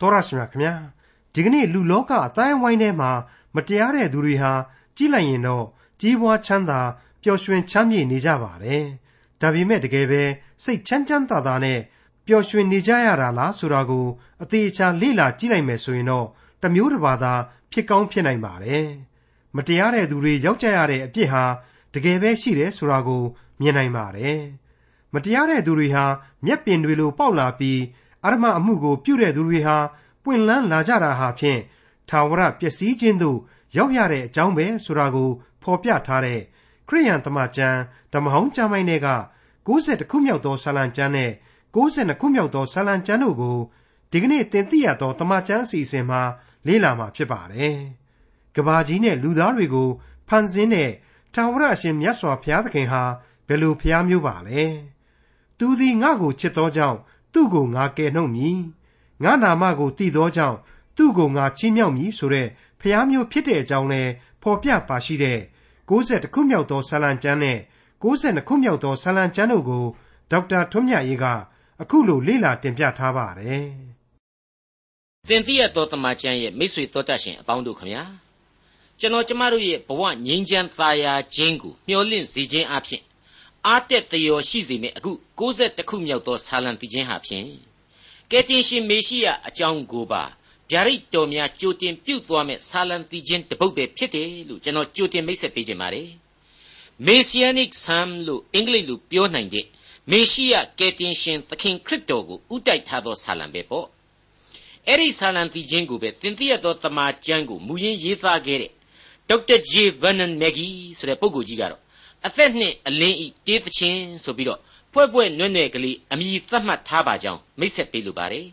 တော်ရရှိမြခင်ဗျာဒီကနေ့လူလောကအတိုင်းဝိုင်းထဲမှာမတရားတဲ့သူတွေဟာကြည့်လိုက်ရင်တော့ကြီးပွားချမ်းသာပျော်ရွှင်ချမ်းမြေ့နေကြပါတယ်ဒါပေမဲ့တကယ်ပဲစိတ်ချမ်းချမ်းသာသာနဲ့ပျော်ရွှင်နေကြရတာလားဆိုတာကိုအသေးအချာလေ့လာကြည့်လိုက်မယ်ဆိုရင်တော့တမျိုးတစ်ပါးသာဖြစ်ကောင်းဖြစ်နိုင်ပါတယ်မတရားတဲ့သူတွေရောက်ကြရတဲ့အပြစ်ဟာတကယ်ပဲရှိတယ်ဆိုတာကိုမြင်နိုင်ပါတယ်မတရားတဲ့သူတွေဟာမျက်ပင်တွေလိုပေါက်လာပြီး အရမအမှုကို ပြုတဲ့သူတွေဟာပွင့်လန်းလာကြတာဟာဖြင့်ထာဝရပျက်စီးခြင်းသို့ရောက်ရတဲ့အကြောင်းပဲဆိုတာကိုဖော်ပြထားတဲ့ခရိယန်တမန်ကျမ်းဓမ္မဟောင်းကျမ်းပိုင်းတွေက60ခုမြောက်သောဆာလံကျမ်းနဲ့62ခုမြောက်သောဆာလံကျမ်းတို့ကိုဒီကနေ့သင်သိရသောတမန်ကျမ်းအစီအစဉ်မှာလေ့လာမှာဖြစ်ပါတယ်။ကဘာကြီးနဲ့လူသားတွေကိုဖန်ဆင်းတဲ့ထာဝရအရှင်မြတ်စွာဘုရားသခင်ဟာဘယ်လိုဘုရားမျိုးပါလဲ။သူသည်ငါ့ကိုချစ်သောကြောင့် သူ့ကိုငါကယ်နှုတ်မည်ငါနာမကိုတည်သောကြောင့်သူ့ကိုငါချီးမြှောက်မည်ဆိုတဲ့ဖျားမျိုးဖြစ်တဲ့အကြောင်းလဲဖော်ပြပါရှိတဲ့60ခုမြောက်သောဆာလံကျမ်းနဲ့62ခုမြောက်သောဆာလံကျမ်းတို့ကိုဒေါက်တာထွန်းမြတ်ရေးကအခုလိုလေ့လာတင်ပြထားပါတယ်။သင်သိရသောတမန်ကျမ်းရဲ့မိတ်ဆွေတော်တတ်ရှင်အပေါင်းတို့ခမညာကျွန်တော်ကျမတို့ရဲ့ဘဝငြိမ်းချမ်းသာယာခြင်းကိုမျှော်လင့်စေခြင်းအပြင် အားတက်တရောရှိစေမယ့်အခု62ခုမြောက်သောဆာလံတည်ခြင်းဟာဖြင့်ကယ်တင်ရှင်မေရှိယအကြောင်းကိုပါဗျာဒိတ်တော်များကြိုတင်ပြုတ်သွားမဲ့ဆာလံတည်ခြင်းတပုတ်ပဲဖြစ်တယ်လို့ကျွန်တော်ကြိုတင်မိတ်ဆက်ပေးခြင်းပါတယ် Messianic Psalm လို့အင်္ဂလိပ်လိုပြောနိုင်တဲ့မေရှိယကယ်တင်ရှင်သခင်ခရစ်တော်ကိုဥတိုက်ထားသောဆာလံပဲပေါ့အဲ့ဒီဆာလံတည်ခြင်းကိုပဲသင်သိရသောတမန်ကျမ်းကိုမူရင်းရေးသားခဲ့တဲ့ဒေါက်တာ J Vernon Mackey ဆိုတဲ့ပုဂ္ဂိုလ်ကြီးကတော့ အသက်နှင့်အလင်းဤတေးသချင်းဆိုပြီးတော့ဖွဲ့ဖွဲ့နွဲ့နွဲ့ကလေးအမိသတ်မှတ်ထားပါကြောင်းမိတ်ဆက်ပေးလိုပါတယ်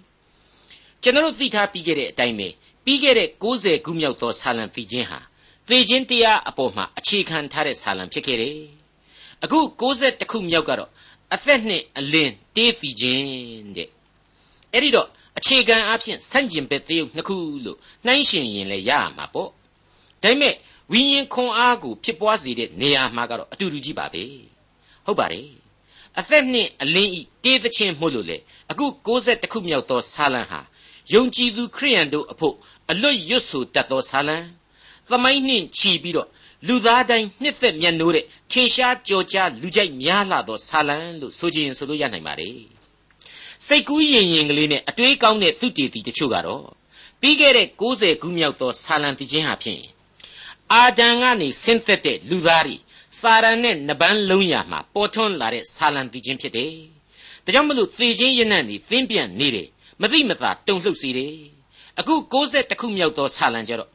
ကျွန်တော်သိထားပြီးခဲ့တဲ့အတိုင်းပဲပြီးခဲ့တဲ့60ခုမြောက်သောဆာလံသိခြင်းဟာသေခြင်းတရားအပေါ်မှာအခြေခံထားတဲ့ဆာလံဖြစ်ခဲ့တယ်အခု60ခုမြောက်ကတော့အသက်နှင့်အလင်းတေးသိခြင်းတဲ့အဲ့ဒီတော့အခြေခံအဖြစ်ဆန့်ကျင်ဘက်တရုပ်နှစ်ခုလို့နှိုင်းရှင်ရင်လည်းရရမှာပေါ့ဒါပေမဲ့ ဝိညာဉ်ခွန်အားကိုဖြစ်ပွားစေတဲ့နေရာမှာကတော့အတူတူကြီးပါပဲဟုတ်ပါတယ်အသက်နှင့်အလင်းဤတေးသချင်းမို့လို့လေအခု60ခုမြောက်သောဆာလံဟာယုံကြည်သူခရိယန်တို့အဖို့အလွတ်ရွတ်ဆိုတတ်သောဆာလံသမိုင်းနှင့်ချီပြီးတော့လူသားတိုင်းနှစ်သက်မျက်နှိုးတဲ့ထင်ရှားကြော်ကြားလူကြိုက်များလာသောဆာလံလို့ဆိုခြင်းဆိုလို့ရနိုင်ပါတယ်စိတ်ကူးရင်ရင်ကလေးနဲ့အတွေးကောင်းတဲ့သူတည်တည်တချို့ကတော့ပြီးခဲ့တဲ့60ခုမြောက်သောဆာလံတည်ခြင်းဟာဖြင့် အာဒံကနေဆင်းသက်တဲ့လူသားတွေစာရန်နဲ့နပန်းလုံးရမှာပေါ်ထွန်းလာတဲ့ဆာလံတီချင်းဖြစ်တယ်။ဒါကြောင့်မလို့သေခြင်းရနံ့နေသင်ပြန်နေတယ်။မသိမသာတုန်လှုပ်စေတယ်။အခု60ခုမြောက်သောဆာလံကြတော့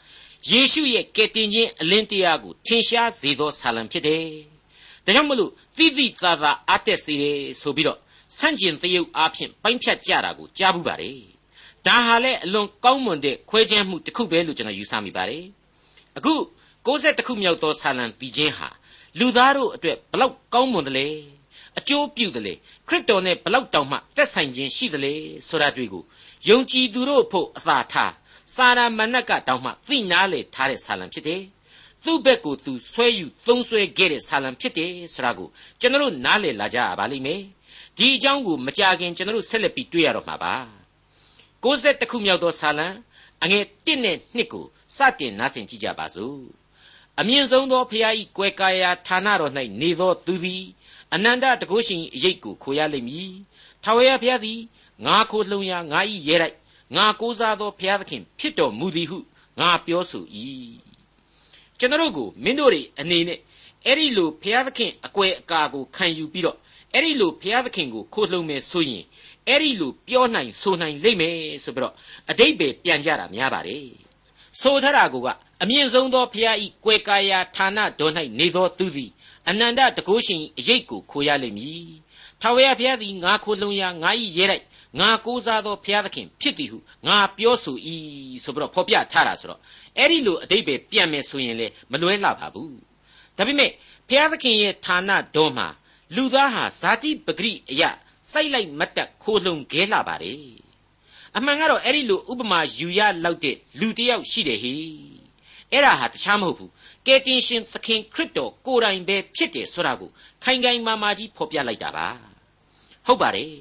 ယေရှုရဲ့ကယ်တင်ခြင်းအလင်းတရားကိုထင်ရှားစေသောဆာလံဖြစ်တယ်။ဒါကြောင့်မလို့တိတိသာသာအားတက်စေတယ်ဆိုပြီးတော့ဆန့်ကျင်သရုပ်အားဖြင့်ပိုင်းဖြတ်ကြတာကိုကြားဘူးပါတယ်။ဒါဟာလည်းအလွန်ကောင်းမွန်တဲ့ခွဲခြားမှုတစ်ခုပဲလို့ကျွန်တော်ယူဆမိပါတယ်။အခု 60ခုမြောက်သောဆာလံပြီးခြင်းဟာလူသားတို့အတွက်ဘလောက်ကောင်းမွန်တယ်လဲအကျိုးပြုတယ်လေခရစ်တော်နဲ့ဘလောက်တောင်မှသက်ဆိုင်ခြင်းရှိတယ်လေဆိုတာတွေ့ကိုယုံကြည်သူတို့ဖို့အသာထားစာရမဏတ်ကတောင်မှသိနာလေထားတဲ့ဆာလံဖြစ်တယ်သူ့ဘက်ကိုသူဆွဲယူသုံးဆွဲခဲ့တဲ့ဆာလံဖြစ်တယ်ဆိုတာကိုကျွန်တော်နားလည်လာကြရပါလိမ့်မယ်ဒီအကြောင်းကိုမကြခင်ကျွန်တော်ဆက်လက်ပြီးတွေ့ရတော့မှာပါ60ခုမြောက်သောဆာလံအငယ်1နဲ့2ကိုစတင်နားဆင်ကြည့်ကြပါစို့ အမြင့်ဆုံးသောဖျားဤကွယ်ကာယာဌာနတော်၌နေသောသူသည်အနန္တတကုရှင်အရေးကိုခိုရလိမ့်မည်ထာဝရဘုရားသည်ငါခိုလှုံရာငါဤရဲလိုက်ငါကိုးစားသောဘုရားသခင်ဖြစ်တော်မူသည်ဟုငါပြောဆို၏ကျွန်တော်ကိုမင်းတို့တွေအနေနဲ့အဲ့ဒီလိုဘုရားသခင်အကွယ်အကာကိုခံယူပြီးတော့အဲ့ဒီလိုဘုရားသခင်ကိုခိုလှုံမယ်ဆိုရင်အဲ့ဒီလိုပြောနိုင်ဆိုနိုင်လိမ့်မယ်ဆိုပြီးတော့အတိတ်ပဲပြန်ကြတာများပါတယ်ဆိုထတာက အမြင့်ဆုံးသောဖျားဤကွယ်ကာယာဌာနတော်၌နေသောသူသည်အနန္တတကုရှင်အရေးကိုခိုရလိမ့်မည်။ထာဝရဘုရားသည်ငါခိုလုံရာငါ၏ရဲလိုက်ငါကိုးစားသောဘုရားသခင်ဖြစ်သည်ဟုငါပြောဆို၏ဆိုပြီးတော့ဖော်ပြထားတာဆိုတော့အဲ့ဒီလိုအတိတ်ပဲပြန်မယ်ဆိုရင်လေမလွဲလှပါဘူး။ဒါပေမဲ့ဘုရားသခင်ရဲ့ဌာနတော်မှာလူသားဟာဇာတိပဂရိအယစိုက်လိုက်မတ်တက်ခိုးလုံခဲလာပါတယ်။အမှန်ကတော့အဲ့ဒီလိုဥပမာယူရလောက်တဲ့လူတစ်ယောက်ရှိတယ်ဟိ အဲ့ဒါဟာတခြားမဟုတ်ဘူးကယ်တင်ရှင်သခင်ခရစ်တော်ကိုယ်တိုင်ပဲဖြစ်တယ်ဆိုတာကိုခိုင်ခိုင်မာမာကြီးဖော်ပြလိုက်တာပါဟုတ်ပါတယ်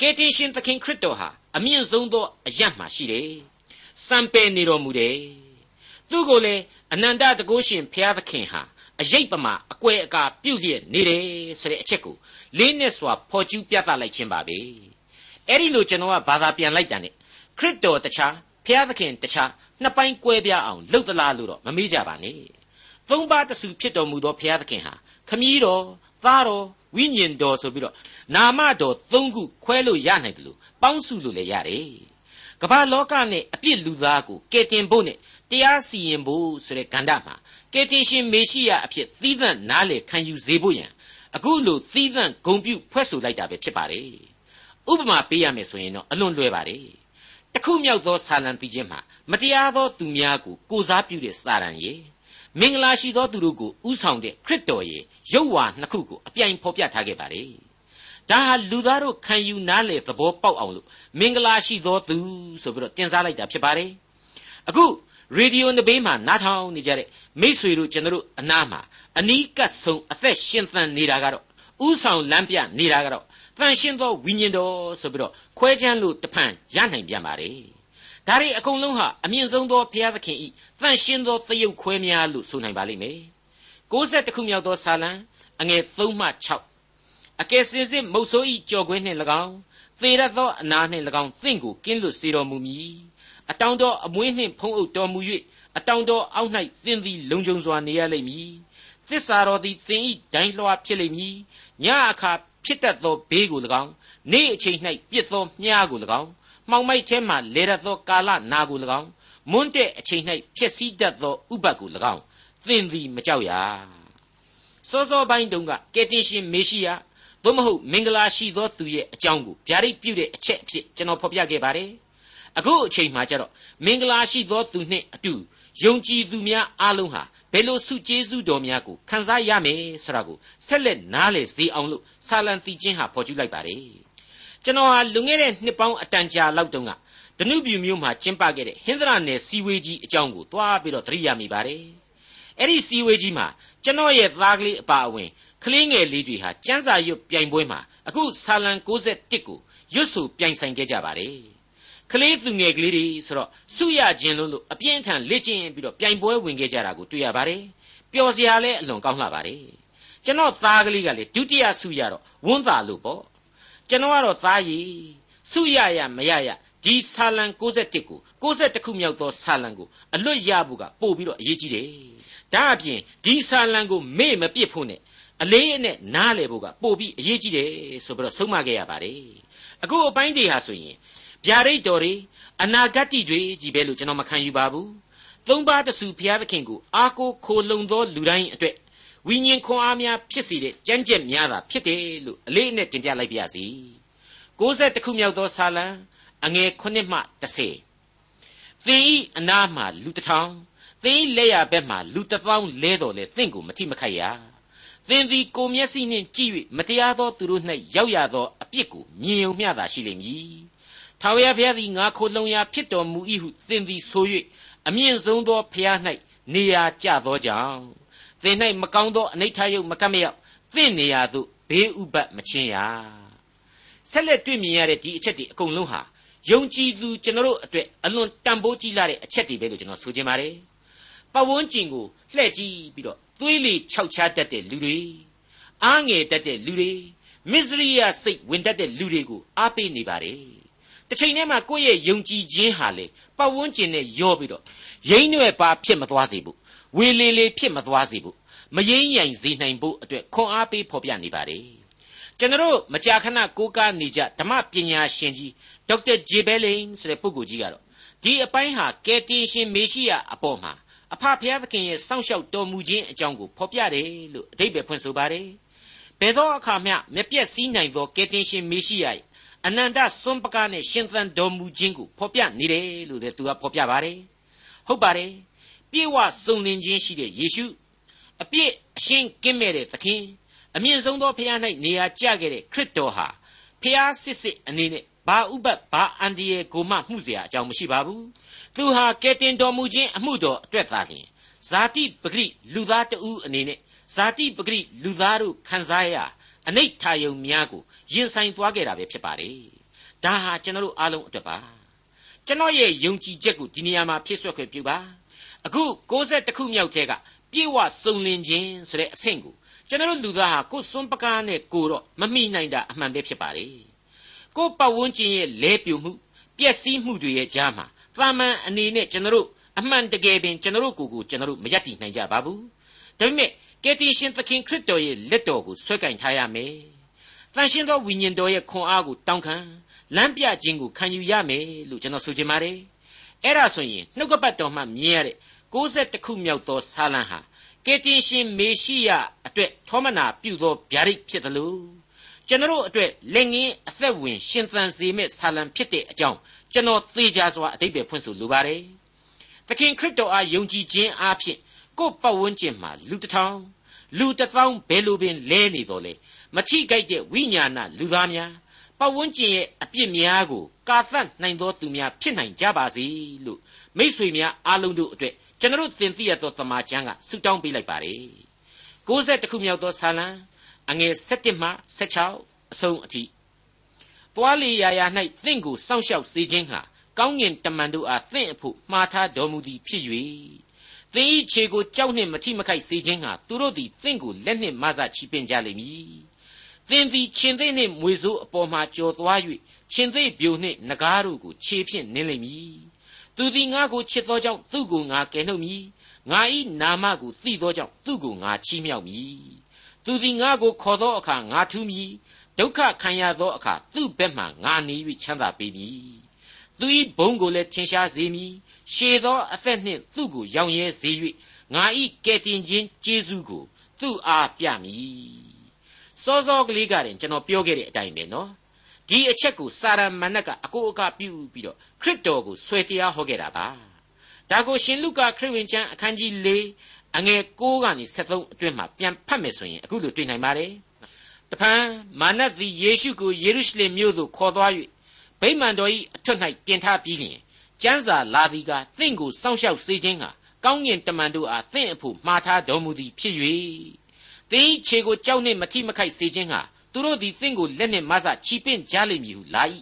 ကယ်တင်ရှင်သခင်ခရစ်တော်ဟာအမြင့်ဆုံးသောအရတ်မှရှိတယ်စံပယ်နေတော်မူတယ်သူကိုယ်လေအနန္တတကုရှင်ဘုရားသခင်ဟာအယိတ်ပမာအကွယ်အကာပြုတ်လျက်နေတယ်ဆိုတဲ့အချက်ကိုလေးနဲ့စွာဖော်ကျူးပြသလိုက်ခြင်းပါပဲအဲ့ဒီလိုကျွန်တော်ကဘာသာပြန်လိုက်တာ ਨੇ ခရစ်တော်တခြားဘုရားသခင်တခြား နှစ်ပိုင်းကွဲပြားအောင်လှုပ်သလားလို့တော့မမေးကြပါနဲ့သုံးပါးတဆူဖြစ်တော်မူသောဘုရားသခင်ဟာခမည်းတော်သားတော်ဝိညာဉ်တော်ဆိုပြီးတော့နာမတော်သုံးခုခွဲလို့ရနိုင်တယ်လို့ပေါင်းစုလို့လည်းရတယ်ကမ္ဘာလောကနဲ့အပြစ်လူသားကိုကယ်တင်ဖို့နဲ့တရားစီရင်ဖို့ဆိုတဲ့ကဏ္ဍမှာကယ်တင်ရှင်မေရှိယအဖြစ်သီးသန့်နားလေခံယူစေဖို့ရန်အခုလိုသီးသန့်ဂုံပြုဖွဲ့ဆိုလိုက်တာပဲဖြစ်ပါတယ်ဥပမာပေးရမယ်ဆိုရင်တော့အလွန်လွယ်ပါတယ် တခုမြောက်သောဆာလံပီခြင်းမှာမတရားသောသူများကိုကိုစားပြုတဲ့စာရန်ရေမင်္ဂလာရှိသောသူတို့ကိုဥဆောင်တဲ့ခရစ်တော်ရေရုပ်ဝါနှစ်ခုကိုအပြိုင်ဖော်ပြထားခဲ့ပါတယ်ဒါဟာလူသားတို့ခံယူနားလေသဘောပေါက်အောင်လို့မင်္ဂလာရှိသောသူဆိုပြီးတော့တင်စားလိုက်တာဖြစ်ပါတယ်အခုရေဒီယိုနဘေးမှာနားထောင်နေကြတဲ့မိษွေတို့ကျွန်တော်တို့အနားမှာအနီးကပ်ဆုံးအသက်ရှင်သန်နေတာကတော့ဥဆောင်လမ်းပြနေတာကတော့ တန်ရှင်းသောဝိညာဉ်တော်ဆိုပြီးတော့ခွဲချမ်းလို့တဖန်ရနိုင်ပြန်ပါ रे ဒါတွေအကုန်လုံးဟာအမြင့်ဆုံးသောဘုရားသခင်ဤတန်ရှင်းသောသရုပ်ခွဲများလို့ဆိုနိုင်ပါလိမ့်မယ်60ခုမြောက်သောစာလံအငယ်3မှ6အကယ်စင်စစ်မုတ်ဆိုးဤကြော်ခွင်းနှင့်၎င်းသေရသောအနာနှင့်၎င်းသင်ကိုကင်းလွတ်စေတော်မူမည်အတောင်တော်အမွေးနှင့်ဖုံးအုပ်တော်မူ၍အတောင်တော်အောက်၌သင်သည်လုံခြုံစွာနေရလိမ့်မည်သစ္စာတော်သည်သင်ဤဒိုင်းလွှားဖြစ်လိမ့်မည်ညအခါ ဖြစ်တတ်သောဘေးကို၎င်းနေ့အချိန်၌ပြစ်သောမြားကို၎င်းမှောင်မိုက်ထဲမှလေရသောကာလနာကို၎င်းမွန်းတဲ့အချိန်၌ဖြစ်စည်းတတ်သောဥပတ်ကို၎င်းသင်သည်မကြောက်ရစောစောပိုင်းတုန်းကကယ်တင်ရှင်မေရှိယသို့မဟုတ်မင်္ဂလာရှိသောသူရဲ့အကြောင်းကိုဗျာဒိတ်ပြုတဲ့အချက်အဖြစ်ကျွန်တော်ဖော်ပြခဲ့ပါတယ်အခုအချိန်မှကျတော့မင်္ဂလာရှိသောသူနှင့်အတူယုံကြည်သူများအားလုံးဟာ ဘယ်လိုစုကျေးဇူးတော်များကိုခံစားရမယ်ဆိုတာကိုဆက်လက်နားလည်စေအောင်လို့ဆာလံတီချင်းဟာဖော်ကျူးလိုက်ပါတယ်ကျွန်တော်ဟာလွန်ခဲ့တဲ့နှစ်ပေါင်းအတန်ကြာလောက်တုန်းကဒနုပြူမျိုးမှာကျင်းပခဲ့တဲ့ဟင်္ဒရာနယ်စီဝေးကြီးအကြောင်းကိုသွားပြီးတော့သတိရမိပါတယ်အဲ့ဒီစီဝေးကြီးမှာကျွန်တော်ရဲ့သားကလေးအပါအဝင်ကလေးငယ်လေးတွေဟာစန်းစာရွတ်ပြိုင်ပွဲမှာအခုဆာလံ61ကိုရွတ်ဆိုပြိုင်ဆိုင်ခဲ့ကြပါတယ် ကလေးသူငယ်ကလေးတွေဆိုတော့စုရခြင်းလို့လို့အပြင်းအထန်လေ့ကျင့်ပြီးတော့ပြိုင်ပွဲဝင်ခဲ့ကြတာကိုတွေ့ရပါတယ်ပျော်စရာလည်းအလွန်ကောင်းလှပါတယ်ကျွန်တော်သားကလေးကလေဒုတိယစုရတော့ဝန်းသာလို့ပေါ့ကျွန်တော်ကတော့သားရည်စုရရမရရဒီဆာလံ61ကို61ခုမြောက်သောဆာလံကိုအလွတ်ရဖို့ကပို့ပြီးတော့အရေးကြီးတယ်ဒါအပြင်ဒီဆာလံကိုမေ့မပစ်ဖို့နဲ့အလေးအနက်နားလေဖို့ကပို့ပြီးအရေးကြီးတယ်ဆိုပြီးတော့ဆုံးမခဲ့ရပါတယ်အခုအပိုင်းတွေဟာဆိုရင် ဗျာဒိတ်တော်တွေအနာဂတ်တိတွေကြီးပဲလို့ကျွန်တော်မခံယူပါဘူးသုံးပါးတဆူဘုရားသခင်ကိုအာကိုခိုလုံသောလူတိုင်းအတွက်ဝိညာဉ်ခွန်အားများဖြစ်စေတဲ့ကြမ်းကြက်များတာဖြစ်တယ်လို့အလေးအနက်တင်ပြလိုက်ပါရစေ60ခုမြောက်သောဆာလံအငယ်9မှ10သင်ဤအနာမှလူတစ်ထောင်သင်ဤလက်ရဘက်မှလူတစ်သောင်းလဲတော်လေသင်ကိုမထိမခိုက်ရသင်သည်ကိုမျက်စိနှင့်ကြည့်၍မတရားသောသူတို့၌ရောက်ရသောအပြစ်ကိုမြင်ုံမျှသာရှိလိမ့်မည် ထာဝရဘုရားသည်ငါခိုလုံရာဖြစ်တော်မူ၏ဟုသင်သည်ဆို၍အမြင့်ဆုံးသောဘုရား၌နေရာကျသောကြောင့်သင်၌မကောင်းသောအနိဋ္ဌယုတ်မကတ်မရောက်သင်နေရာသို့ဘေးဥပတ်မချင်းရဆက်လက်တွေ့မြင်ရတဲ့ဒီအချက်တွေအကုန်လုံးဟာယုံကြည်သူကျွန်တော်တို့အတွက်အလွန်တန်ဖိုးကြီးလာတဲ့အချက်တွေပဲလို့ကျွန်တော်ဆိုချင်ပါတယ်ပတ်ဝန်းကျင်ကိုလှည့်ကြည့်ပြီးတော့သွေးလေခြောက်ချတတ်တဲ့လူတွေအားငယ်တတ်တဲ့လူတွေမစ္စရိယစိတ်ဝင်တတ်တဲ့လူတွေကိုအားပေးနေပါတယ် တစ်ချိန်တည်းမှာကိုယ့်ရဲ့ယုံကြည်ခြင်းဟာလေပတ်ဝန်းကျင်နဲ့ရောပြီးတော့ရိမ့်ရွယ်ပါဖြစ်မသွားစေဘူးဝေလေလေဖြစ်မသွားစေဘူးမရိမ့်ရိုင်စေနိုင်ဖို့အတွက်ခွန်အားပေးဖော်ပြနေပါတယ်ကျွန်တော်မကြာခဏကိုးကားနေကြဓမ္မပညာရှင်ကြီးဒေါက်တာဂျေဘဲလင်ဆိုတဲ့ပုဂ္ဂိုလ်ကြီးကတော့ဒီအပိုင်းဟာကယ်တင်ရှင်မေရှိယအပေါ်မှာအဖဖျားသခင်ရဲ့စောင့်ရှောက်တော်မူခြင်းအကြောင်းကိုဖော်ပြတယ်လို့အဓိပ္ပာယ်ဖွင့်ဆိုပါတယ်ဘယ်သောအခါမျှမပြည့်စည်နိုင်သောကယ်တင်ရှင်မေရှိယရဲ့ အနန္တစွန့်ပကားနဲ့ရှင်သန်တော်မူခြင်းကိုဖော်ပြနေတယ်လို့လည်းသူကဖော်ပြပါတယ်ဟုတ်ပါတယ်ပြေဝစုံလင်ခြင်းရှိတဲ့ယေရှုအပြည့်အရှင်းကင်းမဲ့တဲ့သခင်အမြင့်ဆုံးသောဖခင်၌နေရာကျခဲ့တဲ့ခရစ်တော်ဟာဖျားစစ်စစ်အနေနဲ့ဘာဥပတ်ဘာအန်ဒီယေကိုမှမှုเสียအကြောင်းမရှိပါဘူးသူဟာကယ်တင်တော်မူခြင်းအမှုတော်အတွက်သာလျှင်ဇာတိပဂရိလူသားတဦးအနေနဲ့ဇာတိပဂရိလူသားတို့ခံစားရ အနိဋ္ဌာယုံများကိုရင်ဆိုင်သွားခဲ့တာပဲဖြစ်ပါတယ်။ဒဒါဟာကျွန်တော်တို့အားလုံးအတွက်ပါကျွန်တော်ရဲ့ယုံကြည်ချက်ကိုဒီနေရာမှာဖြစ်ဆွက်ခွင့်ပြုပါအခု60ခုမြောက်တဲ့ကပြေဝစုံလင်ခြင်းဆိုတဲ့အဆင့်ကိုကျွန်တော်လူသားဟာကိုယ်စွန့်ပကားနဲ့ကိုတော့မမိနိုင်တာအမှန်ပဲဖြစ်ပါလေကိုယ်ပတ်ဝန်းကျင်ရဲ့လဲပြိုမှုပျက်စီးမှုတွေရဲ့ကြားမှာသာမန်အနေနဲ့ကျွန်တော်အမှန်တကယ်ပင်ကျွန်တော်ကိုယ်ကိုကျွန်တော်မယက်တည်နိုင်ကြပါဘူးဒါပေမဲ့ ကယ်တင်ရှင်သခင်ခရစ်တော်ရဲ့လက်တော်ကိုဆွဲကင်ထားရမယ်တန်ရှင်းသောဝိညာဉ်တော်ရဲ့ခွန်အားကိုတောင်းခံလမ်းပြခြင်းကိုခံယူရမယ်လို့ကျွန်တော်ဆိုချင်ပါတယ်အဲ့ဒါဆိုရင်နှုတ်ကပတ်တော်မှမြင်ရတဲ့62ခုမြောက်သောဆာလံဟာကယ်တင်ရှင်မေရှိယအတွက်ထောမနာပြုသောဗျာဒိတ်ဖြစ်တယ်လို့ကျွန်တော်အတွက်လက်ငင်းအသက်ဝင် ရှင်သန်စေမဲ့ဆာလံဖြစ်တဲ့အကြောင်းကျွန်တော်သေချာစွာအတိတ်ပဲဖွင့်ဆိုလိုပါတယ်။သခင်ခရစ်တော်အားယုံကြည်ခြင်းအားဖြင့် ကိုယ်ပတ်ဝန်းကျင်မှာလူတစ်ထောင်လူတစ်သောင်းဘယ်လိုပင်လဲနေတော်လဲမထိကြိုက်တဲ့ဝိညာဏလူသားများပတ်ဝန်းကျင်ရဲ့အပြစ်များကိုကာသတ်နိုင်သောသူများဖြစ်နိုင်ကြပါစေလို့မိษွေများအားလုံးတို့အတွက်ကျွန်တော်သင်သိရသောသမာကျမ်းကဆုတောင်းပေးလိုက်ပါတယ်60ခုမြောက်သောဆာလံအငယ်7မှ16အဆုံးအထိသွားလေရာရာ၌သင်ကိုစောင့်ရှောက်စေခြင်းဟာကောင်းငင်တမန်တို့အားသင်အဖို့မှားထားတော်မူသည်ဖြစ်၍ သင်၏ခြေကိုကြောက်နှင့်မထိမခိုက်စေခြင်းဟာသူတို့သည်သင်ကိုလက်နှင့်မဆချီပင်ကြလိမ့်မည်သင်သည်ရှင်သေးနှင့်မွေစိုးအပေါ်မှကြော်သွား၍ရှင်သေးပြိုနှင့်နဂါးတို့ကိုခြေဖြင့်နင်းလိမ့်မည်သူသည်ငါကိုချစ်သောကြောင့်သူ့ကိုငါကယ်နှုတ်မည်ငါ၏နာမကိုသိသောကြောင့်သူ့ကိုငါချီးမြှောက်မည်သူသည်ငါကိုခေါ်သောအခါငါထူးမည်ဒုက္ခခံရသောအခါသူ့ဘက်မှငါနေ၍ချမ်းသာပေးမည်သူ၏ဘုံကိုလည်းထင်ရှားစေမည် ရှည်သောအသက်နှင့်သူ့ကိုရောင်ရဲစေ၍ငါ၏ကယ်တင်ခြင်းကျေးဇူးကိုသူ့အားပြမည်စောစောကလေးကတည်းကျွန်တော်ပြောခဲ့တဲ့အတိုင်းပဲနော်ဒီအချက်ကိုစာရမဏတ်ကအကိုအကပြုပြီးတော့ခရစ်တော်ကိုဆွဲတရားဟောခဲ့တာပါဒါကိုရှင်လုကာခရစ်ဝင်ကျမ်းအခန်းကြီး၄အငယ်6ကနေ73အတွင်းမှာပြန်ဖတ်မယ်ဆိုရင်အခုလိုတွေ့နိုင်ပါတယ်တဖန်မာနတ်သည်ယေရှုကိုယေရုရှလင်မြို့သို့ခေါ်သွား၍ဗိမာန်တော်၏အထွတ်၌တင်ထားပြီးလျှင် ကျမ်းစာလာသည်ကသင်ကိုစောင့်ရှောက်စေခြင်းကကောင်းကင်တမန်တို့အားသင်အဖို့မှားထားတော်မူသည်ဖြစ်၍သင်၏ခြေကိုကြောက်နှင့်မထိမခိုက်စေခြင်းဟာသူတို့သည်သင်ကိုလက်နှင့်မဆချီပင့်ကြလိမ့်မည်ဟုလာ၏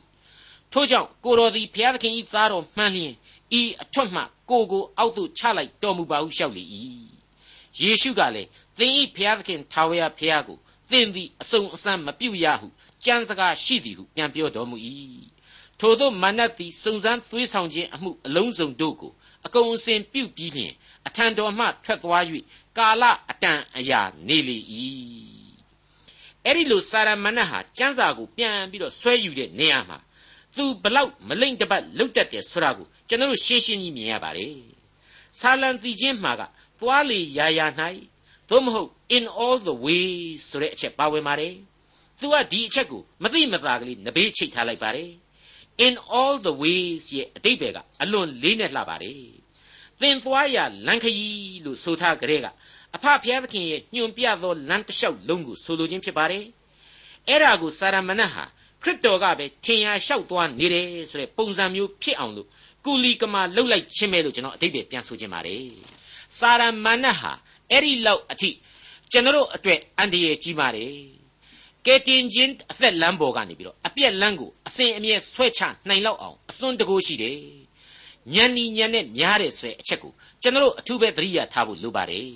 ထို့ကြောင့်ကိုတော်သည်ဘုရားသခင်၏သားတော်မှန်လျင်ဤအထွတ်မှကိုကိုအောက်သို့ချလိုက်တော်မူပါဟုလျှောက်လေ၏ယေရှုကလည်းသင်၏ဘုရားသခင်ထာဝရဘုရားကိုသင်သည်အစုံအစမ်းမပြုတ်ရဟုကြံစကားရှိသည်ဟုပြန်ပြောတော်မူ၏ ထို့သောမနတ်သည်စုံစမ်းသွေးဆောင်ခြင်းအမှုအလုံးစုံတို့ကိုအကုန်အစင်ပြုတ်ပြီးလျှင်အထံတော်မှထွက်သွား၍ကာလအတန်အရာနေလေ၏အဲ့ဒီလိုစာရမဏတ်ဟာကျမ်းစာကိုပြန်ပြီးတော့ဆွဲယူတဲ့နေရာမှာသူဘလောက်မလိမ့်တပတ်လုတ်တက်တယ်ဆိုတာကိုကျွန်တော်ရှင်းရှင်းကြီးမြင်ရပါတယ်ဆာလံတီချင်းမှာကသွားလေရာရာ၌သို့မဟုတ် in all the ways ဆိုတဲ့အချက်ပါဝင်ပါတယ်သူကဒီအချက်ကိုမသိမသာကလေးနဘေးချိတ်ထားလိုက်ပါတယ် in all the ways ရဲ့အတိတ်ပဲကအလွန်လေးနဲ့လှပါတယ်သင်သွားရလမ်းခရီးလို့ဆိုထားကြတဲ့ကအဖဖျားသခင်ရဲ့ညွန်ပြသောလမ်းတစ်လျှောက်လုံးကိုဆိုလိုခြင်းဖြစ်ပါတယ်အဲ့ဒါကိုစာရမဏတ်ဟာခရစ်တော်ကပဲထင်ရှားလျှောက်သွားနေတယ်ဆိုတဲ့ပုံစံမျိုးဖြစ်အောင်လို့ကုလီကမာလှုပ်လိုက်ခြင်းပဲလို့ကျွန်တော်အတိတ်ပဲပြန်ဆိုခြင်းပါတယ်စာရမဏတ်ဟာအဲ့ဒီလောက်အထိကျွန်တော်အတွက်အန္တရာယ်ကြီးပါတယ် ကဲတင်ချင်းအသက်လမ်းပေါ်ကနေပြီးတော့အပြက်လမ်းကိုအစင်အမြဲဆွဲချနိုင်လောက်အောင်အစွန်းတကိုးရှိတယ်ညံနီညံနဲ့များတယ်ဆိုတဲ့အချက်ကိုကျွန်တော်အထူးပဲသတိရထားဖို့လိုပါတယ်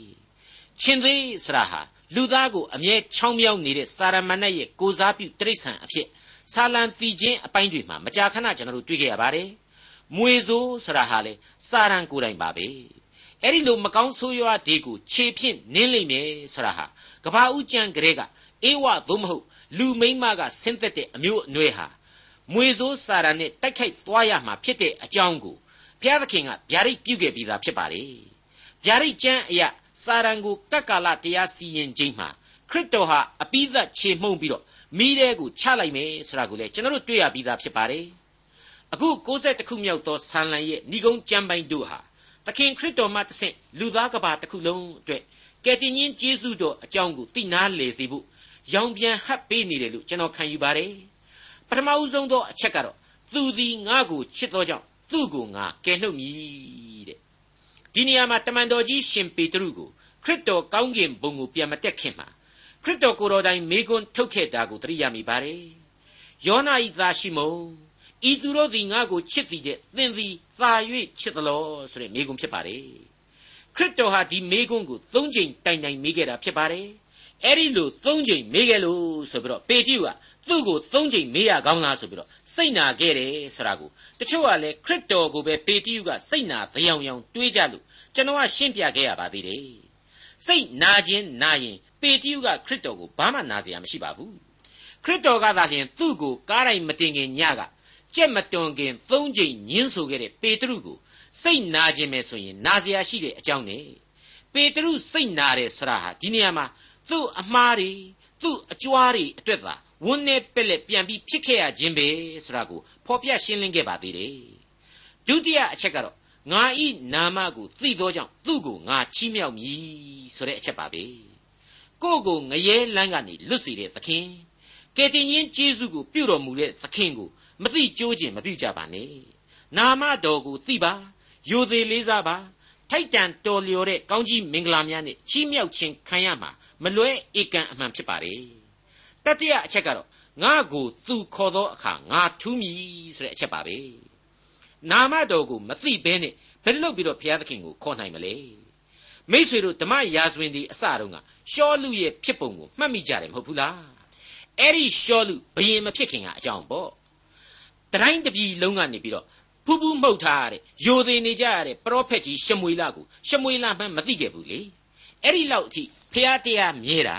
ရှင်သေးဆရာဟာလူသားကိုအမြဲချောင်းမြောင်းနေတဲ့စာရမဏတ်ရဲ့ကိုစားပြုတိရစ္ဆာန်အဖြစ်ဆာလံတီချင်းအပိုင်းတွေမှာမကြာခဏကျွန်တော်တို့တွေ့ခဲ့ရပါတယ်။မွေဆိုးဆရာဟာလေစာရန်ကိုယ်တိုင်ပါပဲ။အဲ့ဒီလိုမကောင်းဆိုးရွားဒီကိုခြေဖြင့်နင်းလိမ့်မယ်ဆရာဟာကဘာဦးကျန်ကလေးက အေဝသို့မဟုတ်လူမိမ့်မကဆင်းသက်တဲ့အမျိုးအနွယ်ဟာမွေဆိုးစာရန်နဲ့တိုက်ခိုက်သွားရမှာဖြစ်တဲ့အကြောင်းကိုဘုရားသခင်ကဗျာဒိတ်ပြုခဲ့ပြီးသားဖြစ်ပါလေ။ဗျာဒိတ်ကျမ်းအရာစာရန်ကိုကတ်ကာလတရားစီရင်ခြင်းမှာခရစ်တော်ဟာအပိသက်ခြေမှုန့်ပြီးတော့မိတဲ့ကိုချလိုက်မယ်ဆိုတာကိုလည်းကျွန်တော်တို့တွေ့ရပြီးသားဖြစ်ပါတယ်အခု60ခုမြောက်သောဆန်လန်ရဲ့ဏိဂုံးကျမ်းပိုင်းတို့ဟာသခင်ခရစ်တော်မှတဆင့်လူသားကဘာတစ်ခုလုံးအတွက်ကယ်တင်ရှင်ယေရှုတော်အကြောင်းကိုသိနာလေစေဖို့ ရောင်ပြန်ဟပ်ပေးနေတယ်လို့ကျွန်တော်ခံယူပါတယ်ပထမဦးဆုံးသောအချက်ကတော့သူသည်ငါ့ကိုချစ်သောကြောင့်သူ့ကိုငါကယ်နှုတ်မည်တဲ့ဒီနေရာမှာတမန်တော်ကြီးရှင်ပေတရုကိုခရစ်တော်ကောင်းကင်ဘုံကိုပြန်မတက်ခင်မှာခရစ်တော်ကိုယ်တော်တိုင်မေကွန်းထုတ်ခဲ့တာကိုသတိရမိပါတယ်။ယောနာဤသားရှိမုန်ဤသူတို့သည်ငါ့ကိုချစ်သည်တဲ့သင်သည်သာ၍ချစ်သလောဆိုတဲ့မိကုံဖြစ်ပါတယ်ခရစ်တော်ဟာဒီမိကုံကို၃ချိန်တိုင်တိုင်မိခဲ့တာဖြစ်ပါတယ် အဲ့ဒီလို၃ချိန်မေးခဲ့လို့ဆိုပြီးတော့ပေတရုကသူ့ကို၃ချိန်မေးရကောင်းလားဆိုပြီးတော့စိတ်နာခဲ့တယ်ဆိုတာကိုတချို့ကလည်းခရစ်တော်ကိုပဲပေတရုကစိတ်နာပြောင်ယောင်တွေးကြလို့ကျွန်တော်ကရှင်းပြခဲ့ရပါသေးတယ်စိတ်နာခြင်းနာရင်ပေတရုကခရစ်တော်ကိုဘာမှနာစရာမရှိပါဘူးခရစ်တော်ကသာလျှင်သူ့ကိုကားတိုင်းမတင်ခင်ညကကြက်မတွန်ခင်၃ချိန်ညင်းဆိုခဲ့တဲ့ပေတရုကိုစိတ်နာခြင်းပဲဆိုရင်နာစရာရှိတဲ့အကြောင်းနဲ့ပေတရုစိတ်နာတယ်ဆရာဟာဒီနေရာမှာ သူ့အမှားတွေသူ့အကြွားတွေအတွက်သာဝန်းနေပက်လက်ပြန်ပြီးဖြစ်ခဲ့ရခြင်းပဲဆိုတာကိုဖော်ပြရှင်းလင်းခဲ့ပါသေးတယ်ဒုတိယအချက်ကတော့ငါဤနာမကိုသိသောကြောင့်သူ့ကိုငါချီးမြှောက်မည်ဆိုတဲ့အချက်ပါပဲကိုယ့်ကိုငရဲလန်းကနေလွတ်စေတဲ့သခင်ကယ်တင်ရှင်ယေရှုကိုပြုတော်မူတဲ့သခင်ကိုမသိကြိုးခြင်းမပြုကြပါနဲ့နာမတော်ကိုသိပါယိုသေးလေးစားပါထိုက်တန်တော်လျော်တဲ့ကောင်းကြီးမင်္ဂလာများနဲ့ချီးမြှောက်ခြင်းခံရမှာ မလွဲဧကန်အမှန်ဖြစ်ပါလေတတိယအချက်ကတော့ငါကိုသူခေါ်သောအခါငါထူးမည်ဆိုတဲ့အချက်ပါပဲနာမတော်ကိုမသိဘဲနဲ့ဘယ်လို့ပြီးတော့ဘုရားသခင်ကိုခေါ်နိုင်မလဲမိษွေတို့ဓမ္မရာဇဝင်ဒီအစတုန်းကရှောလူရဲ့ဖြစ်ပုံကိုမှတ်မိကြတယ်မဟုတ်ဘူးလားအဲ့ဒီရှောလူဘယင်မဖြစ်ခင်ကအကြောင်းပေါ့တတိုင်းတပြည်လုံးကနေပြီးတော့ဖူးဖူးမှုတ်ထားရတဲ့ယိုသေးနေကြရတဲ့ပရောဖက်ကြီးရှမွေလကိုရှမွေလမှန်းမသိခဲ့ဘူးလေအဲ့ဒီလောက်အထိ ဖះတရားမြဲတာ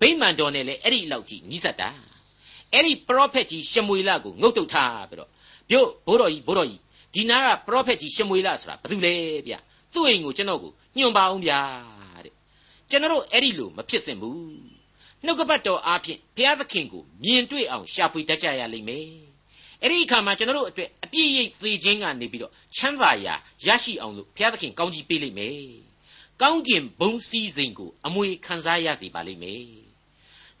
ဗိမာန်တော်နဲ့လည်းအဲ့ဒီလောက်ထိနီးစပ်တာအဲ့ဒီပရောဖက်ကြီးရှမွေလကိုငုတ်တုတ်ထားပြီးတော့ပြို့ဘိုးတော်ကြီးဘိုးတော်ကြီးဒီနာကပရောဖက်ကြီးရှမွေလဆိုတာဘာတူလဲဗျသူ့အိမ်ကိုကျွန်တော်ကိုညွန်ပါအောင်ဗျာတဲ့ကျွန်တော်အဲ့ဒီလိုမဖြစ်သင့်ဘူးနှုတ်ကပတ်တော်အားဖြင့်ဘုရားသခင်ကိုမြင်တွေ့အောင်ရှာဖွေတတ်ကြရလိမ့်မယ်အဲ့ဒီအခါမှာကျွန်တော်တို့အတွက်အပြည့်ရိပ်သေခြင်းကနေပြီးတော့ချမ်းသာရာရရှိအောင်လို့ဘုရားသခင်ကောင်းကြီးပေးလိမ့်မယ် ကောင်းကင်ဘုံစည်းစိမ်ကိုအမွေခံစားရစေပါလိမ့်မယ်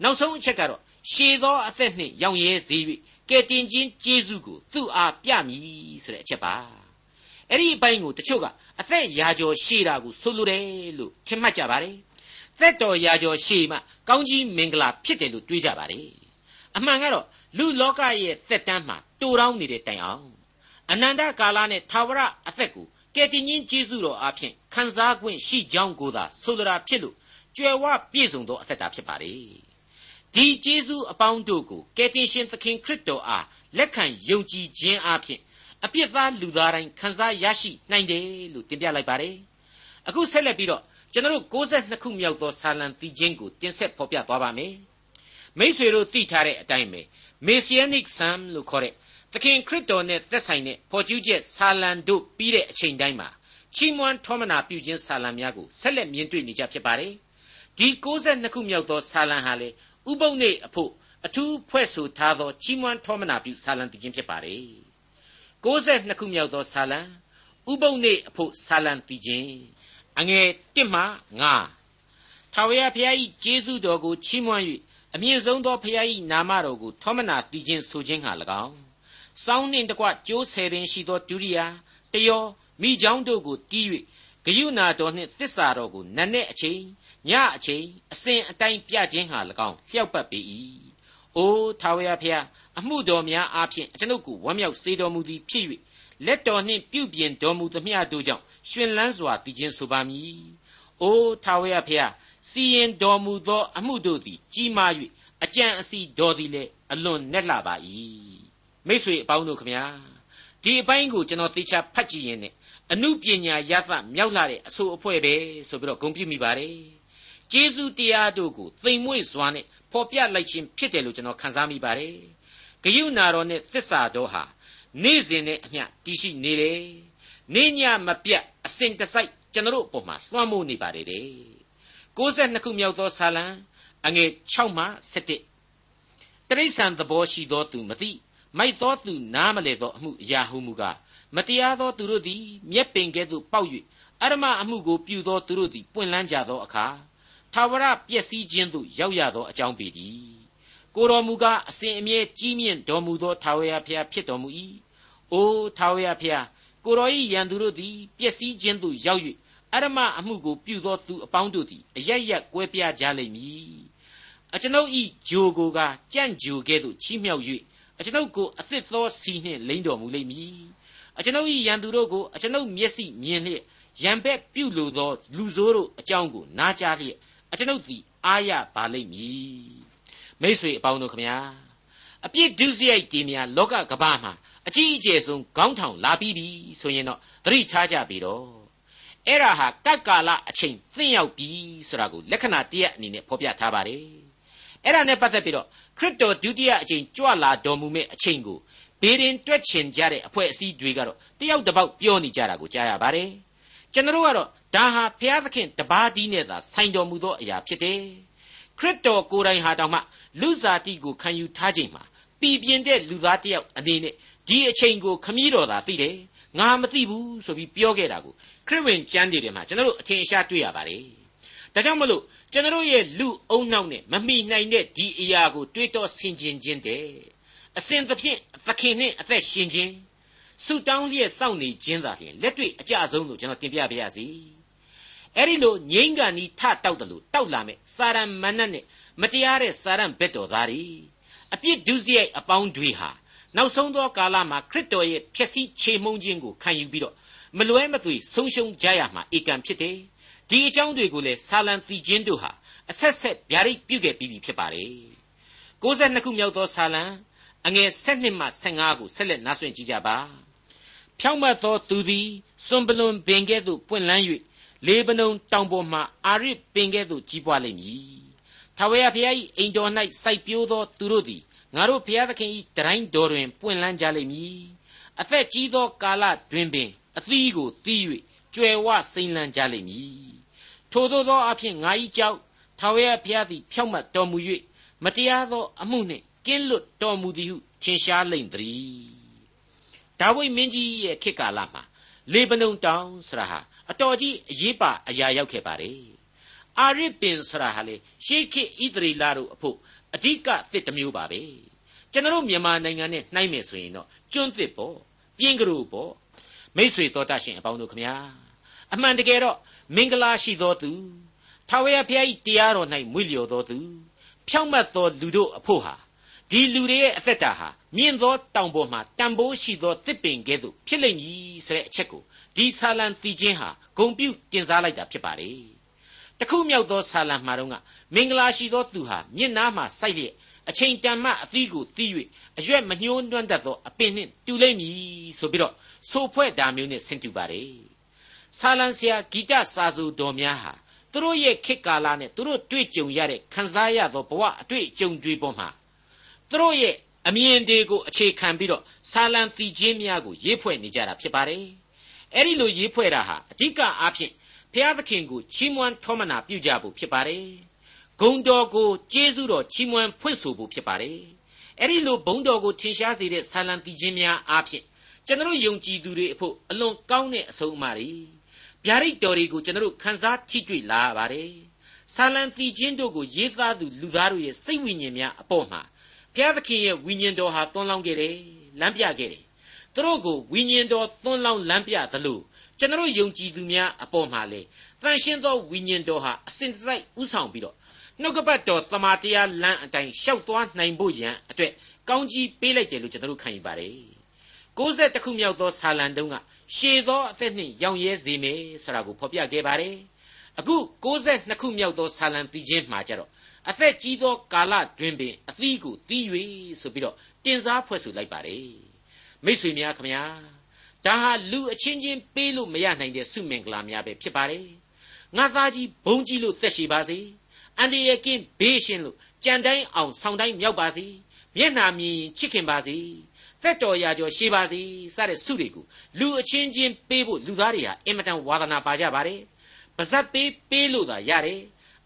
နောက်ဆုံးအချက်ကတော့ရှည်သောအသက်နှင့်ရောင်ရဲစေ၍ကဲတင်ချင်းကျေးဇူးကိုသူ့အားပြမည်ဆိုတဲ့အချက်ပါအဲ့ဒီအပိုင်းကိုတချို့ကအသက်ရာကျော်ရှည်တာကိုဆိုလိုတယ်လို့ထင်မှတ်ကြပါတယ်သက်တော်ရာကျော်ရှည်မှကောင်းကြီးမင်္ဂလာဖြစ်တယ်လို့တွေးကြပါတယ်အမှန်ကတော့လူလောကရဲ့သက်တမ်းမှာတူတောင်းနေတဲ့တိုင်အောင်အနန္တကာလနဲ့သာဝရအသက်ကို ကယ်တင်ရှင်ကျေးဇူးတော်အားဖြင့်ခံစား권ရှိကြောင်းကိုသာဆိုလိုတာဖြစ်လို့ကြွယ်ဝပြည့်စုံသောအသက်တာဖြစ်ပါလေဒီကျေးဇူးအပေါင်းတို့ကိုကယ်တင်ရှင်သခင်ခရစ်တော်အားလက်ခံယုံကြည်ခြင်းအပြင်အပြစ်သားလူသားတိုင်းခံစားရရှိနိုင်တယ်လို့တင်ပြလိုက်ပါတယ်အခုဆက်လက်ပြီးတော့ကျွန်တော်62ခုမြောက်သောဆာလံတီချင်းကိုတင်ဆက်ဖော်ပြသွားပါမယ်မိษွေတို့သိထားတဲ့အတိုင်းပဲ Messianic Psalm လို့ခေါ်တဲ့ သခင်ခရစ်တော်နဲ့သက်ဆိုင်တဲ့ဖော်ကျူးချက်ဆာလံတို့ပြီးတဲ့အချိန်တိုင်းမှာချီးမွမ်းထောမနာပြုခြင်းဆာလံများကိုဆက်လက်မြင်တွေ့နေကြဖြစ်ပါတယ်ဒီ62ခုမြောက်သောဆာလံဟာလေဥပုပ်နေအဖို့အထူးဖွဲ့ဆိုထားသောချီးမွမ်းထောမနာပြုဆာလံတည်ခြင်းဖြစ်ပါတယ်62ခုမြောက်သောဆာလံဥပုပ်နေအဖို့ဆာလံတည်ခြင်းအငယ်1မှ9ထာဝရဘုရား၏ကျေးဇူးတော်ကိုချီးမွမ်း၍အမြင့်ဆုံးသောဘုရား၏နာမတော်ကိုထောမနာတည်ခြင်းဆိုခြင်းဟာ၎င်း စောင်းနှင့်တကွကျိုးဆယ်ပင်ရှိသောဒုရိယာတယောမိချောင်းတို့ကိုတီး၍ဂယုနာတော်နှင့်တစ္ဆာတော်ကိုနတ်နဲ့အချိန်ညအချိန်အစဉ်အတိုင်းပြခြင်းဟာ၎င်းလျှောက်ပတ်ပေ၏။အိုးထာဝရဘုရားအမှုတော်များအားဖြင့်အကျွန်ုပ်ကိုဝမ်းမြောက်စေတော်မူသည်ဖြစ်၍လက်တော်နှင့်ပြုပြင်တော်မူသမျှတို့ကြောင့်ရှင်လန်းစွာတည်ခြင်းဆိုပါမည်။အိုးထာဝရဘုရားစီရင်တော်မူသောအမှုတို့သည်ကြီးမား၍အကြံအစီတော်သည်လည်းအလွန်နက်လှပါ၏ မိษွေအပေါင်းတို့ခမညာဒီအပိုင်းကိုကျွန်တော်သေချာဖတ်ကြည့်ရင်ねအမှုပညာရသမြောက်လာတဲ့အဆိုအဖွဲပဲဆိုပြီးတော့ဂုဏ်ပြုမိပါတယ်ကျေးဇူးတရားတို့ကိုသိမ်မွေ့စွာနဲ့ဖော်ပြလိုက်ခြင်းဖြစ်တယ်လို့ကျွန်တော်ခန်းစားမိပါတယ်ဂယုဏတော်နဲ့သစ္စာတော်ဟာနေ့စဉ်နဲ့အမျှတည်ရှိနေတယ်နေ့ညမပြတ်အစဉ်တစိုက်ကျွန်တော်တို့အပေါ်မှာလွှမ်းမိုးနေပါတယ်တဲ့62ခုမြောက်သောဆာလံအငယ်6မှ7တရိษံသဘောရှိသောသူမသိ မိုက်သောသူနားမလဲသောအမှုအရာဟုမူကားမတရားသောသူတို့သည်မျက်ပင်ကဲ့သို့ပေါက်၍အရမအမှုကိုပြုသောသူတို့သည်ပွင့်လန်းကြသောအခါထာဝရပျက်စီးခြင်းသို့ရောက်ရသောအကြောင်းပေတည်းကိုတော်မူကားအစဉ်အမြဲကြီးမြင့်တော်မူသောထာဝရဘုရားဖြစ်တော်မူ၏အိုးထာဝရဘုရားကိုတော်၏ယံသူတို့သည်ပျက်စီးခြင်းသို့ရောက်၍အရမအမှုကိုပြုသောသူအပေါင်းတို့သည်အရရက်ကွဲပြားကြလိမ့်မည်အကျွန်ုပ်ဤဂျိုကိုကကြန့်ဂျိုကဲ့သို့ချီးမြှောက်၍ အကျွန်ုပ်ကိုအသစ်သောစီနှင့်လိမ့်တော်မူလိမ့်မည်အကျွန်ုပ်၏ရန်သူတို့ကိုအကျွန်ုပ်မျက်စိမြင်လျက်ရန်ဘက်ပြုလိုသော လူဆိုးတို့အကြောင်းကိုနားကြားလျက်အကျွန်ုပ်သည်အားရပါလိမ့်မည်မိษွေအပေါင်းတို့ခမညာအပြစ်ဒုစရိုက်တွေများလောကကမ္ဘာမှာအကြီးအကျယ်ဆုံးခေါင်းထောင်လာပြီးပြီဆိုရင်တော့သတိထားကြပြီတော့အဲ့ဒါဟာကတ်ကာလအချိန်သင့်ရောက်ပြီဆိုတာကိုလက္ခဏာတရက်အနေနဲ့ဖော်ပြထားပါတယ်အဲ့ဒါနဲ့ပတ်သက်ပြီးတော့ ခရစ်တော်ဒုတိယအချိန်ကြွလာတော်မူမဲ့အချိန်ကိုဘေးရင်တွက်ချင်ကြတဲ့အဖွဲ့အစည်းတွေကတော့တယောက်တစ်ပေါက်ပြောနေကြတာကိုကြားရပါတယ်ကျွန်တော်ကတော့ဒါဟာဘုရားသခင်တပါးဒီနဲ့သာဆိုင်တော်မူသောအရာဖြစ်တယ်ခရစ်တော်ကိုယ်တိုင်ဟာတောင်မှလူစားတိကိုခံယူထားခြင်းမှာပြည်ပြင်းတဲ့လူသားတယောက်အနေနဲ့ဒီအချိန်ကိုခမည်းတော်သာသိတယ်ငါမသိဘူးဆိုပြီးပြောခဲ့တာကိုခရစ်ဝင်ကျမ်းတွေထဲမှာကျွန်တော်တို့အထင်ရှားတွေ့ရပါတယ် ဒါကြောင့်မလို့ကျွန်တော်ရဲ့လူအုံနောက်နဲ့မမိနိုင်တဲ့ဒီအရာကိုတွေးတောဆင်ခြင်ခြင်းတဲ့အစဉ်သဖြင့်သခင်နှင့်အသက်ရှင်ခြင်းဆုတောင်းလျက်စောင့်နေခြင်းသာလျှင်လက်တွေ့အကြဆုံးလို့ကျွန်တော်တင်ပြပါရစေအဲ့ဒီလိုငိမ့်ကန်ဤထတောက်တယ်လို့တောက်လာမဲ့စာရန်မဏတ်နဲ့မတရားတဲ့စာရန်ဘက်တော်သားတွေအပြစ်ဒုစရိုက်အပေါင်းတွေဟာနောက်ဆုံးသောကာလမှာခရစ်တော်ရဲ့ဖြစ်စည်းချေမှုန်းခြင်းကိုခံယူပြီးတော့မလွဲမသွေဆုံးရှုံးကြရမှာဧကံဖြစ်တယ် ဒီအကြောင်းတွေကိုလည်းဆာလံတီချင်းတို့ဟာအဆက်ဆက်ဗျာဒိတ်ပြုခဲ့ပြီးပြီဖြစ်ပါတယ်62ခုမြောက်သောဆာလံအငယ်7မှ15ကိုဆက်လက်နားဆွင့်ကြည့်ကြပါဖြောင့်မတ်သောသူသည်စွန်ပလွန်ပင်ကဲ့သို့ပွင့်လန်း၍လေပနုံတောင်ပေါ်မှအာရစ်ပင်ကဲ့သို့ကြီးပွားလိမ့်မည်ထာဝရဘုရား၏အိမ်တော်၌စိုက်ပျိုးသောသူတို့သည်ငါတို့ဘုရားသခင်၏တတိုင်းတော်တွင်ပွင့်လန်းကြလိမ့်မည်အသက်ကြီးသောကာလတွင်ပင်အသီးကိုသီး၍ ကြွယ်ဝစိမ့်လန်းကြလိမ့်မည်ထိုသို့သောအဖြစ်ငါ၏ကြောက်ထာဝရဘုရားသည်ဖြောင့်မတ်တော်မူ၍မတရားသောအမှုနှင့်ကင်းလွတ်တော်မူသည်ဟုထင်ရှားလိမ့်သည်ဒါဝိမင်းကြီးရဲ့ခေတ်ကာလမှာလေဗနုန်တောင်ဆရာဟာအတော်ကြီးအရေးပါအရာရောက်ခဲ့ပါတယ်အာရစ်ပင်ဆရာဟာလေရှေးခေတ်ဣသရေလတို့အဖို့အဓိကသစ်တစ်မျိုးပါပဲကျွန်တော်မြန်မာနိုင်ငံနဲ့နှိုင်းမယ်ဆိုရင်တော့ကျွန်းသစ်ပေါ့ပြင်းကလေးပေါ့မိษွေတော်တတ်ရှင်အပေါင်းတို့ခမညာ အမှန်တကယ်တော့မင်္ဂလာရှိသောသူထာဝရဘုရား၏တရားတော်၌မွေ့လျော်သောသူဖြောင့်မတ်သောလူတို့အဖို့ဟာဒီလူတွေရဲ့အသက်တာဟာမြင့်သောတောင်ပေါ်မှာတန်ဖိုးရှိသောတစ်ပင်ကဲ့သို့ဖြစ်လိမ့်မည်ဆိုတဲ့အချက်ကိုဒီဆာလံတီချင်းဟာဂုံပြုတင်စားလိုက်တာဖြစ်ပါတယ်တခုမြောက်သောဆာလံမှာတော့ကမင်္ဂလာရှိသောသူဟာမြင့်နားမှာစိုက်လျက်အချိန်တန်မှအသီးကိုတီး၍အရွက်မညှိုးနှွမ်းတတ်သောအပင်နှင့်တူလိမ့်မည်ဆိုပြီးတော့ဆိုဖွဲ့တာမျိုးနဲ့ဆင်တူပါတယ် ဆာလံဆရာဂီတစာဆိုတော်များဟာသူတို့ရဲ့ခေတ်ကာလနဲ့သူတို့တွေ့ကြုံရတဲ့ခံစားရသောဘဝအတွေ့အကြုံတွေပေါ်မှာသူတို့ရဲ့အမြင်တွေကိုအခြေခံပြီးတော့ဆာလံတီချင်းများကိုရေးဖွဲ့နေကြတာဖြစ်ပါတယ်အဲ့ဒီလိုရေးဖွဲ့တာဟာအဓိကအားဖြင့်ဘုရားသခင်ကိုချီးမွမ်းထောမနာပြုကြဖို့ဖြစ်ပါတယ်ဂုံတော်ကိုကျေးဇူးတော်ချီးမွမ်းဖွင့်ဆိုဖို့ဖြစ်ပါတယ်အဲ့ဒီလိုဘုံတော်ကိုထင်ရှားစေတဲ့ဆာလံတီချင်းများအားဖြင့်ကျွန်တော်ယုံကြည်သူတွေအဖို့အလွန်ကောင်းတဲ့အဆုံးအမတွေ ဗျာဒိတ်တော်တွေကိုကျွန်တော်ခန်းစားထိတွေ့လာရပါတယ်ဆာလံတီချင်းတို့ကိုရေးသားသူလူသားတို့ရဲ့စိတ်ဝိညာဉ်များအပေါ်မှာဘုရားသခင်ရဲ့ဝိညာဉ်တော်ဟာသွန်းလောင်းခဲ့တယ်လမ်းပြခဲ့တယ်သူတို့ကိုဝိညာဉ်တော်သွန်းလောင်းလမ်းပြသလိုကျွန်တော်ယုံကြည်သူများအပေါ်မှာလေတန်ရှင်းသောဝိညာဉ်တော်ဟာအစဉ်တစိုက်ဥဆောင်ပြီးတော့နှုတ်ကပတ်တော်တမာတရားလမ်းအတိုင်းရှောက်သွားနိုင်ဖို့ရန်အတွက်ကောင်းကြီးပေးလိုက်တယ်လို့ကျွန်တော်ခံယူပါတယ် 60ခုမြောက်သောဆာလံတုံးကရှည်သောအသက်နှင့်ရောင်ရဲစေမယ်ဆိုတာကိုဖော်ပြခဲ့ပါတယ်အခု62ခုမြောက်သောဆာလံပြီးခြင်းမှာကြတော့အသက်ကြီးသောကာလတွင်ပင်အသီးကိုတီး၍ဆိုပြီးတော့တင်စားဖွဲ့ဆိုလိုက်ပါတယ်မိတ်ဆွေများခမညာဒါဟာလူအချင်းချင်းပေးလို့မရနိုင်တဲ့ဆုမင်္ဂလာများပဲဖြစ်ပါတယ်ငါသားကြီးဘုံကြီးလို့သက်ရှိပါစေအန်ဒီယကင်းဘေးရှင်လို့ကြံတိုင်းအောင်ဆောင်တိုင်းမြောက်ပါစေမျက်နာမြင်ချစ်ခင်ပါစေ သက်တော်ရာကျော်ရှေးပါစေစတဲ့ဆုတွေကိုလူအချင်းချင်းပေးဖို့လူသားတွေဟာအင်မတန်ဝါသနာပါကြပါတယ်ပါဇက်ပေးပေးလို့သာရတယ်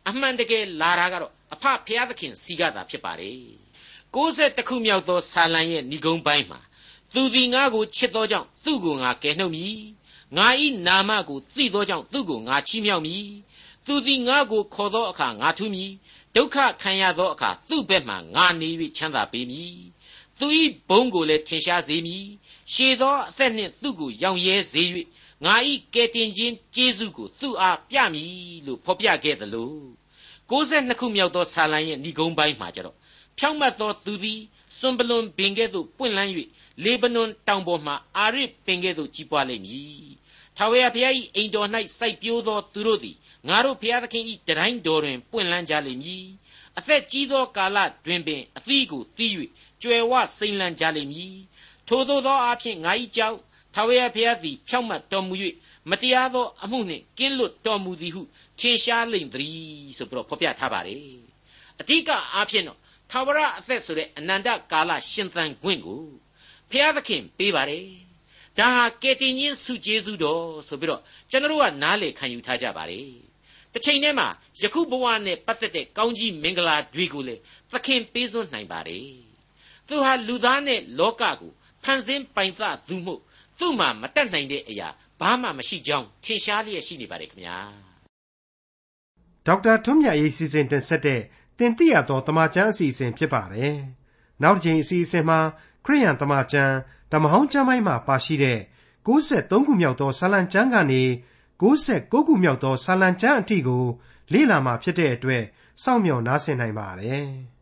အမှန်တကယ်လာတာကတော့အဖဖျားသခင်စီကသာဖြစ်ပါတယ်60ခုမြောက်သောဆာလံရဲ့ဏိဂုံးပိုင်းမှာသူသည်ငါကိုချစ်သောကြောင့်သူ့ကိုငါကယ်နှုတ်မည်ငါဤနာမကိုသိသောကြောင့်သူ့ကိုငါချီးမြှောက်မည်သူသည်ငါကိုခေါ်သောအခါငါထူးမည်ဒုက္ခခံရသောအခါသူ့ဘက်မှငါနေ၍ချမ်းသာပေးမည် သူ၏ဘုန်းကိုလည်းထင်ရှားစေမည်ရှည်သောအသက်နှင့်သူ့ကိုရောင်ရဲစေ၍ငါဤကယ်တင်ခြင်းကျေးဇူးကိုသူ့အားပြမည်လို့ဖော်ပြခဲ့သလို62ခုမြောက်သောဆာလံရဲ့ဏိဂုံးပိုင်းမှာကြတော့ဖြောင့်မတ်သောသူသည်စွန်ပလွန်ပင်ကဲ့သို့ပွင့်လန်း၍လေဗနွန်တောင်ပေါ်မှအာရစ်ပင်ကဲ့သို့ကြီးပွားလိမ့်မည်ထာဝရဘုရား၏အိမ်တော်၌စိုက်ပျိုးသောသူတို့သည်ငါတို့ဘုရားသခင်၏တတိုင်းတော်တွင်ပွင့်လန်းကြလိမ့်မည်အသက်ကြီးသောကာလတွင်ပင်အသီးကိုသီး၍ ကြွယ်ဝစိမ့်လန်းကြလိမ့်မည်ထိုသောသောအဖြစ်ငါ၏ကြောက်ထာဝရဘုရားသည်ဖြောင့်မတ်တော်မူ၍မတရားသောအမှုနှင့်ကင်းလွတ်တော်မူသည်ဟုထင်ရှားလိမ့်သည်ဆိုပြီးတော့ဖော်ပြထားပါတယ်အဓိကအားဖြင့်တော့ထာဝရအသက်ဆိုတဲ့အနန္တကာလရှင်သန်ခွင့်ကိုဘုရားသခင်ပေးပါတယ်ဒါဟာကယ်တင်ရှင်စုကျေးဇူးတော်ဆိုပြီးတော့ကျွန်တော်တို့ကနားလေခံယူထားကြပါတယ်တစ်ချိန်တည်းမှာယခုဘဝနဲ့ပတ်သက်တဲ့ကောင်းကြီးမင်္ဂလာတွေကိုလည်းသခင်ပေးစွန့်နိုင်ပါတယ် သူဟာလူသားနဲ့လောကကိုဖန်ဆင်းပိုင်သသူမှုသူ့မှာမတတ်နိုင်တဲ့အရာဘာမှမရှိကြောင်းထင်ရှားလျက်ရှိနေပါတယ်ခင်ဗျာဒေါက်တာထွန်းမြတ်ရေးစီစဉ်တင်ဆက်တဲ့တင်ပြရသောတမချန်းအစီအစဉ်ဖြစ်ပါတယ်နောက်တစ်ချိန်အစီအစဉ်မှာခရိယန်တမချန်းဓမ္မဟောင်းကျမ်းပိုင်းမှာပါရှိတဲ့63ခုမြောက်သောဆာလံကျမ်းကနေ69ခုမြောက်သောဆာလံကျမ်းအထိကိုလေ့လာမှာဖြစ်တဲ့အတွက်စောင့်မျှော်နားဆင်နိုင်ပါတယ်။